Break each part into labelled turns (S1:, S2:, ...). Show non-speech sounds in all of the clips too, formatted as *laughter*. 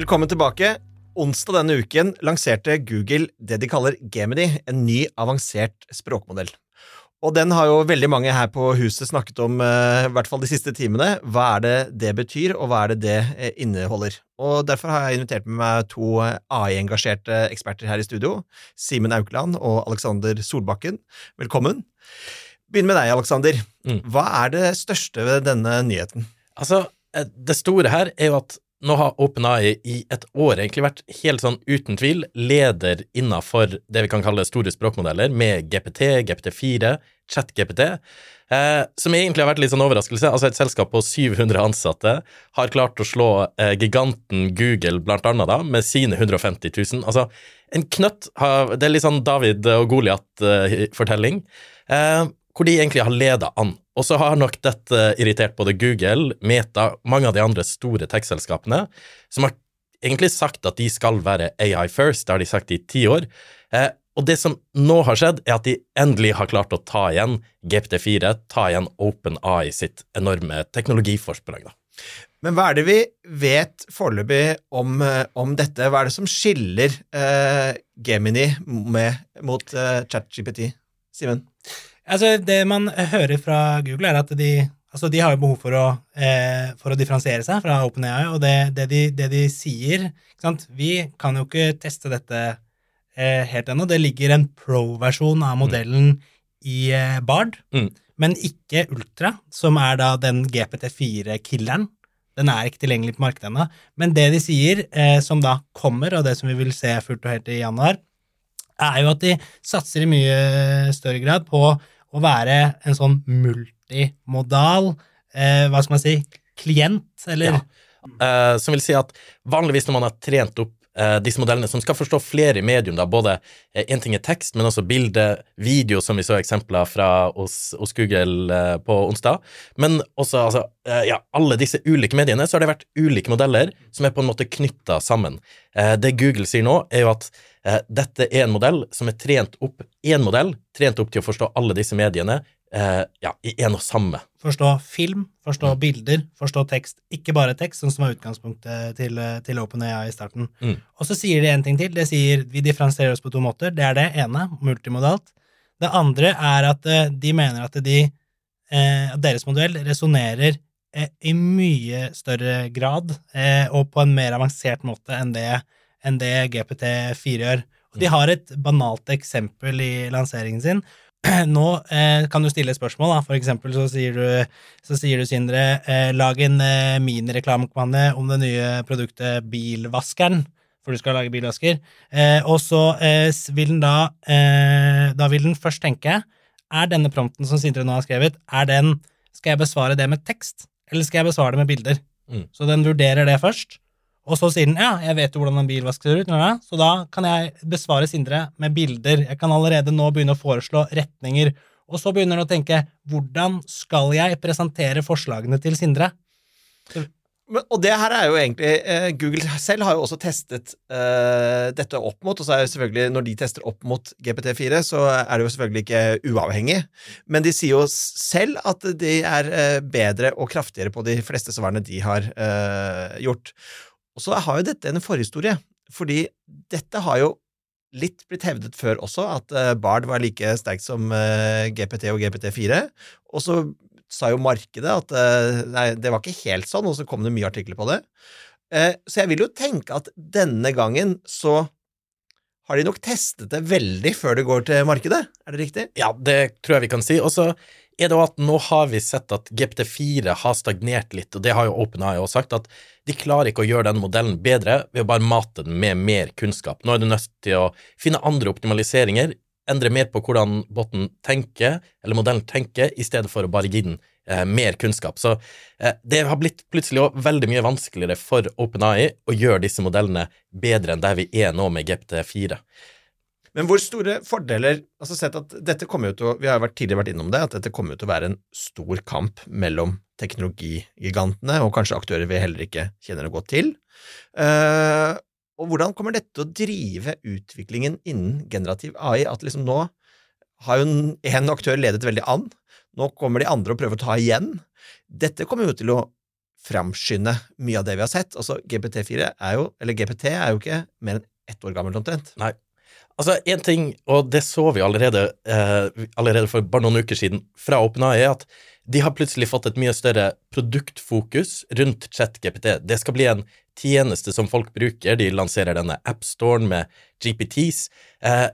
S1: Velkommen tilbake. Onsdag denne uken lanserte Google det de kaller Gemini, en ny avansert språkmodell. Og den har jo veldig mange her på huset snakket om, eh, i hvert fall de siste timene. Hva er det det betyr, og hva er det det eh, inneholder? Og Derfor har jeg invitert med meg to AI-engasjerte eksperter her i studio. Simen Aukland og Alexander Solbakken. Velkommen. Begynn med deg, Alexander.
S2: Mm.
S1: Hva er det største ved denne nyheten?
S2: Altså, eh, det store her er jo at nå har OpenAI i et år egentlig vært helt sånn uten tvil leder innafor det vi kan kalle store språkmodeller, med GPT, GPT4, ChatGPT, eh, som egentlig har vært litt sånn overraskelse. Altså, et selskap på 700 ansatte har klart å slå eh, giganten Google, blant annet, da, med sine 150 000. Altså, en knøtt har Det er litt sånn David og Goliat-fortelling. Eh, hvor de egentlig har leda an. Og så har nok dette irritert både Google, Meta, mange av de andre store tech-selskapene, som har egentlig sagt at de skal være AI first, det har de sagt i ti år. Eh, og det som nå har skjedd, er at de endelig har klart å ta igjen GPT4, ta igjen OpenAI sitt enorme teknologiforsprang. da.
S1: Men hva er det vi vet foreløpig om, eh, om dette? Hva er det som skiller eh, Gemini med, mot eh, ChatGPT? Simen?
S3: Altså, det man hører fra Google, er at de, altså, de har jo behov for å, eh, for å differensiere seg fra OpenAI, og det, det, de, det de sier? Vi kan jo ikke teste dette eh, helt ennå. Det ligger en pro-versjon av modellen i eh, Bard,
S2: Mm.
S3: men ikke Ultra, som er da den GPT4-killeren. Den er ikke tilgjengelig på markedet ennå. Men det de sier, eh, som da kommer, og det som vi vil se fullt og helt i januar, er jo at de satser i mye større grad på å være en sånn multimodal eh, Hva skal man si klient, eller
S2: Ja. Eh, som vil si at vanligvis når man har trent opp disse modellene, som skal forstå flere medium, da, både én ting er tekst, men også bilde, video, som vi så eksempler fra hos, hos Google eh, på onsdag, men også altså, eh, ja, alle disse ulike mediene, så har det vært ulike modeller som er på en måte knytta sammen. Eh, det Google sier nå, er jo at eh, dette er en modell som er trent opp, én modell, trent opp til å forstå alle disse mediene, eh, ja, i én og samme.
S3: Forstå film, forstå bilder, forstå tekst. Ikke bare tekst, sånn som var utgangspunktet til, til OpenAI i starten.
S2: Mm.
S3: Og så sier de en ting til. Det sier vi differensierer oss på to måter. Det er det ene, multimodalt. Det andre er at eh, de mener at de, eh, deres modell resonnerer eh, i mye større grad eh, og på en mer avansert måte enn det, enn det GPT4 gjør. Og de har et banalt eksempel i lanseringen sin. *clears throat* Nå eh, kan du stille et spørsmål, da. For eksempel så sier du, så sier du Sindre, eh, lag en eh, minireklamekampanje om det nye produktet Bilvaskeren, for du skal lage bilvasker. Eh, og så eh, vil den da eh, Da vil den først tenke Er denne prompten som Sindre nå har skrevet, er den Skal jeg besvare det med tekst, eller skal jeg besvare det med bilder?
S2: Mm.
S3: Så den vurderer det først. Og så sier den ja, jeg vet jo hvordan en bilvask ser ut, så da kan jeg besvare Sindre med bilder. Jeg kan allerede nå begynne å foreslå retninger. Og så begynner den å tenke hvordan skal jeg presentere forslagene til Sindre?
S1: Men, og det her er jo egentlig eh, Google selv har jo også testet eh, dette opp mot, og så er jo selvfølgelig, når de tester opp mot GPT4, så er det jo selvfølgelig ikke uavhengig, men de sier jo selv at de er eh, bedre og kraftigere på de fleste svarene de har eh, gjort. Og så har jo dette en forhistorie, fordi dette har jo litt blitt hevdet før også, at eh, Bard var like sterkt som eh, GPT og GPT4, og så sa jo markedet at eh, nei, det var ikke helt sånn, og så kom det mye artikler på det. Så jeg vil jo tenke at denne gangen så har de nok testet det veldig før det går til markedet. Er det riktig?
S2: Ja, det tror jeg vi kan si. Og så er det jo at nå har vi sett at GPT4 har stagnert litt, og det har jo OpenAI også sagt, at de klarer ikke å gjøre den modellen bedre ved å bare mate den med mer kunnskap. Nå er du nødt til å finne andre optimaliseringer, endre mer på hvordan botten tenker, eller modellen tenker, i stedet for å bare gi den eh, mer kunnskap. Så eh, det har blitt plutselig også veldig mye vanskeligere for OpenAI å gjøre disse modellene bedre enn der vi er nå med GPT4.
S1: Men hvor store fordeler altså sett at dette kommer jo til å, Vi har jo tidligere vært innom det, at dette kommer jo til å være en stor kamp mellom teknologigigantene og kanskje aktører vi heller ikke kjenner noe godt til. Eh, og hvordan kommer dette til å drive utviklingen innen generativ AI? At liksom nå har jo en aktør ledet veldig an, nå kommer de andre og prøver å ta igjen. Dette kommer jo til å framskynde mye av det vi har sett. Altså, GPT4 er jo, eller GPT er jo ikke mer enn ett år gammelt omtrent.
S2: Nei. Altså, én ting, og det så vi allerede, eh, allerede for bare noen uker siden fra OpenAI, er at de har plutselig fått et mye større produktfokus rundt ChatGPT. Det skal bli en tjeneste som folk bruker. De lanserer denne appstoren med GPTs. Eh,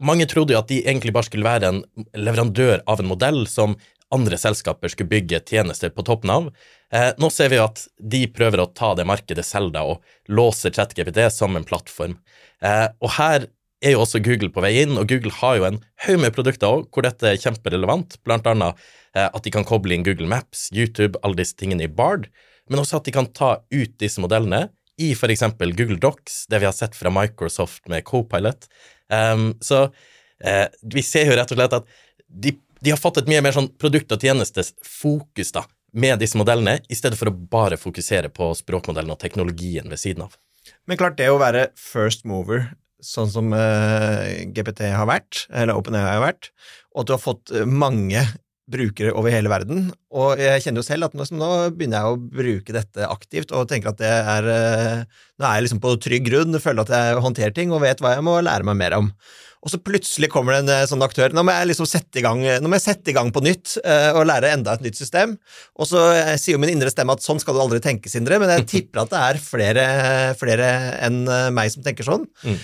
S2: mange trodde jo at de egentlig bare skulle være en leverandør av en modell som andre selskaper skulle bygge tjenester på toppen av. Eh, nå ser vi jo at de prøver å ta det markedet selv da, og låse ChatGPT som en plattform. Eh, og her er jo også Google på vei inn, og Google har jo en haug med produkter òg hvor dette er kjemperelevant, blant annet eh, at de kan koble inn Google Maps, YouTube, alle disse tingene i Bard, men også at de kan ta ut disse modellene i eksempel Google Docs, det vi har sett fra Microsoft med Copilot. Um, så uh, vi ser jo rett og slett at de, de har fått et mye mer sånn produkt- og tjenestesfokus da, med disse modellene, i stedet for å bare fokusere på språkmodellen og teknologien ved siden av.
S1: Men klart, det å være first mover, sånn som uh, GPT har vært, eller OpenAI har vært, og at du har fått eh, mange brukere over hele verden. Og jeg kjenner jo selv at nå, nå begynner jeg å bruke dette aktivt og tenker at det er eh, Nå er jeg liksom på trygg grunn, føler at jeg håndterer ting og vet hva jeg må lære meg mer om. Og så plutselig kommer det en eh, sånn aktør. Nå må jeg liksom sette i gang, nå må jeg sette i gang på nytt uh, og lære enda et nytt system. Og så sier jo min indre stemme at sånn skal du aldri tenke, Sindre, men jeg *laughs* tipper at det er flere, flere enn meg som tenker sånn. Mm.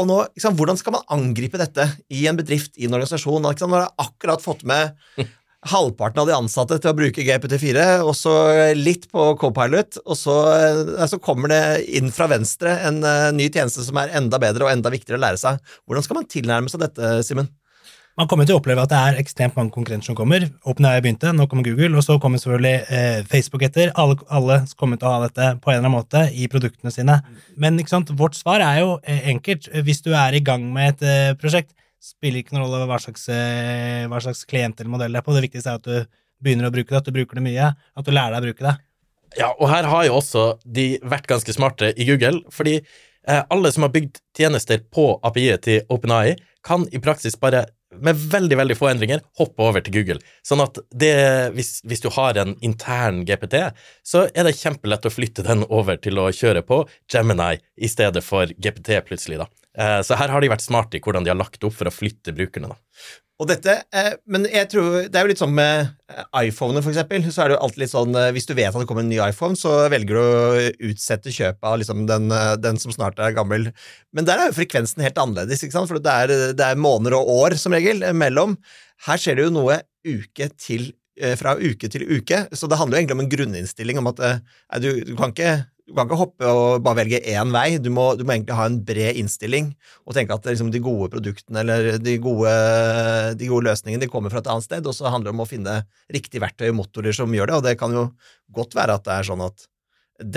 S1: Og nå, liksom, Hvordan skal man angripe dette i en bedrift, i en organisasjon? Liksom, når jeg har akkurat fått med *laughs* halvparten av de ansatte til å bruke GPT4, og så litt på Copilot, og så, så, kommer det inn fra venstre en uh, ny tjeneste som er enda bedre og enda viktigere å lære seg. Hvordan skal man tilnærme seg dette, Simen?
S3: Man kommer til å oppleve at det er ekstremt mange konkurrenter som kommer. OpenAI begynte, nå kommer Google, og så kommer selvfølgelig eh, Facebook etter. Alle, alle kommer til å ha dette på en eller annen måte i produktene sine. Men vårt svar er jo eh, enkelt. Hvis du er i gang med et eh, prosjekt, spiller ikke noen rolle hva slags, eh, hva slags klient eller modell det er på. Det viktigste er at du begynner å bruke det, at du bruker det mye, at du lærer deg å bruke det.
S2: Ja, og her har jo også de vært ganske smarte i Google, fordi eh, alle som har bygd tjenester på API-et til OpenAI, kan i praksis bare med veldig veldig få endringer hoppe over til Google. Sånn at det, hvis, hvis, du har en intern GPT, så er det kjempelett å flytte den over til å kjøre på Gemini i stedet for GPT plutselig, da. Eh, så her har de vært smarte i hvordan de har lagt opp for å flytte brukerne. da.
S1: Og dette, eh, Men jeg tror, det er jo litt sånn med iPhone, for eksempel. Så er det jo alltid litt sånn Hvis du vet at det kommer en ny iPhone, så velger du å utsette kjøpet av liksom den, den, som snart er gammel. Men der er jo frekvensen helt annerledes, ikke sant? for det er, det er måneder og år som regel mellom. Her skjer det jo noe uke til fra uke til uke, så det handler jo egentlig om en grunninnstilling om at du, du kan ikke du kan ikke hoppe og bare velge én vei. Du må, du må, egentlig ha en bred innstilling og tenke at liksom, de gode produktene eller de gode, de gode, løsningene de kommer fra et annet sted, og så handler det om å finne riktig verktøy og motorer som gjør det. Og det kan jo godt være at det er sånn at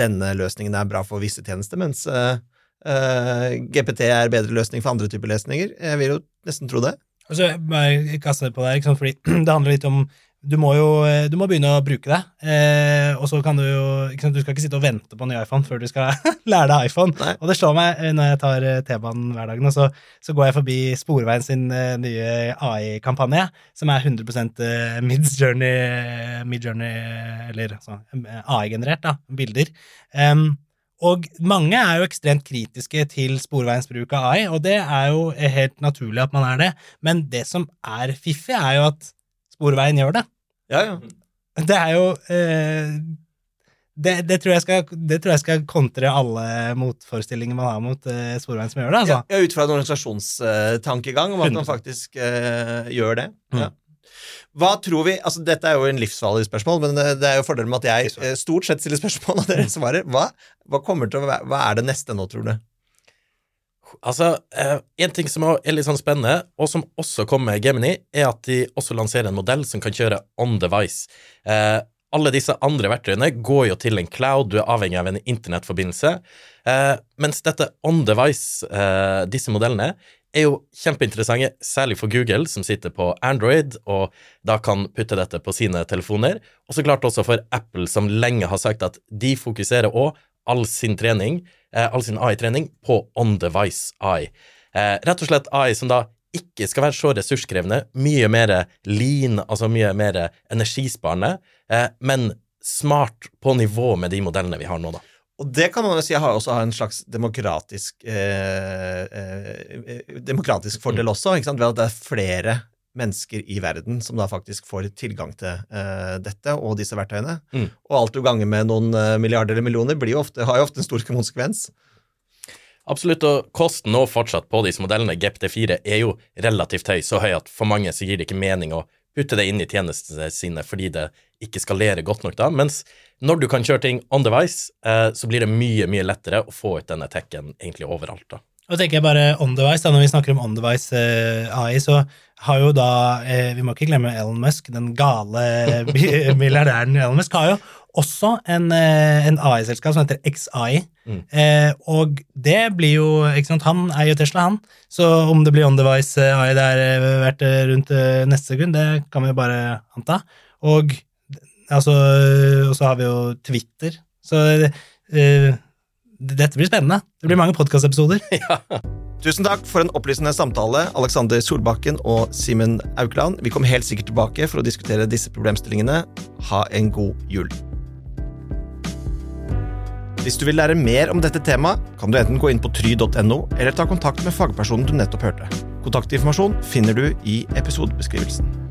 S1: denne løsningen er bra for visse tjenester, mens uh, uh, GPT er bedre løsning for andre typer løsninger. Jeg vil jo nesten tro det.
S3: Og så bare kaste det på deg, fordi *clears throat* det handler litt om du må jo eh, du må begynne å bruke det. Eh, og så kan du jo Du skal ikke sitte og vente på en ny iPhone før du skal *laughs* lære deg iPhone. Nei. Og det slår meg eh, når jeg tar eh, T-banen hver dag, så, så, går jeg forbi Sporveien sin uh, nye AI-kampanje, som er 100 mid-journey, mid eller altså, AI-generert, da, bilder. Um, og mange er jo ekstremt kritiske til Sporveiens bruk av AI, og det er jo helt naturlig at man er det, men det som er fiffig, er jo at Sporveien gjør det.
S1: Ja, ja.
S3: Det er jo eh, det, det, tror skal, det, tror jeg skal, kontre alle motforestillinger man har mot eh, Sporveien som gjør det. Altså.
S1: Ja, Ut fra en organisasjonstankegang om at man faktisk eh, gjør det. Mm. Ja. Hva tror vi, altså Dette er jo en livsfarlig spørsmål, men det er jo fordelen med at jeg eh, stort sett stiller spørsmål, og dere svarer. Hva, hva, kommer til å være, hva er det neste nå, tror du?
S2: Altså, eh, En ting som er litt sånn spennende, og som også kommer med Gemini, er at de også lanserer en modell som kan kjøre on device. Eh, alle disse andre verktøyene går jo til en cloud, du er avhengig av en internettforbindelse. Eh, mens dette on device, eh, disse modellene, er jo kjempeinteressante, særlig for Google, som sitter på Android og da kan putte dette på sine telefoner. Og så klart også for Apple, som lenge har sagt at de fokuserer òg all sin trening all sin AI-trening på on-device AI. Eh, rett og slett AI som da ikke skal være så ressurskrevende, mye mer lean, altså mye mer energisparende, eh, men smart på nivå med de modellene vi har nå, da.
S1: Og det kan man jo si har også har en slags demokratisk eh, eh, demokratisk fordel også, ikke sant? ved at det er flere mennesker i verden som da faktisk får tilgang til uh, dette og disse verktøyene.
S2: Mm.
S1: Og alt du ganger med noen eh, milliarder eller millioner ofte, har jo ofte en stor konsekvens.
S2: Absolutt, og kosten nå fortsatt på disse modellene, GPT4, er jo relativt høy, så høy at for mange så gir det ikke mening å putte det inn i tjenestene sine fordi det ikke skalerer godt nok da, mens når du kan kjøre ting on device, eh, så blir det mye, mye lettere å få ut denne tekken egentlig overalt da.
S3: Og tenker jeg bare On The Vice, da, Når vi snakker om on-device eh, AI, så har jo da eh, Vi må ikke glemme Elon Musk, den gale *laughs* milliardæren Elon Musk, har jo også en, eh, en AI-selskap som heter XAI.
S2: Mm.
S3: Eh, og det blir jo ikke sant, Han eier jo Tesla, han. Så om det blir on the eh, AI der hvert rundt neste sekund, det kan vi bare anta. Og altså så har vi jo Twitter. Så eh, dette blir spennende. Det blir mange podkastepisoder. *laughs*
S1: Tusen takk for en opplysende samtale, Alexander Solbakken og Simen Aukland. Vi kommer helt sikkert tilbake for å diskutere disse problemstillingene. Ha en god jul. Hvis du vil lære mer om dette temaet, kan du enten gå inn på try.no, eller ta kontakt med fagpersonen du nettopp hørte. Kontaktinformasjon finner du i episodebeskrivelsen.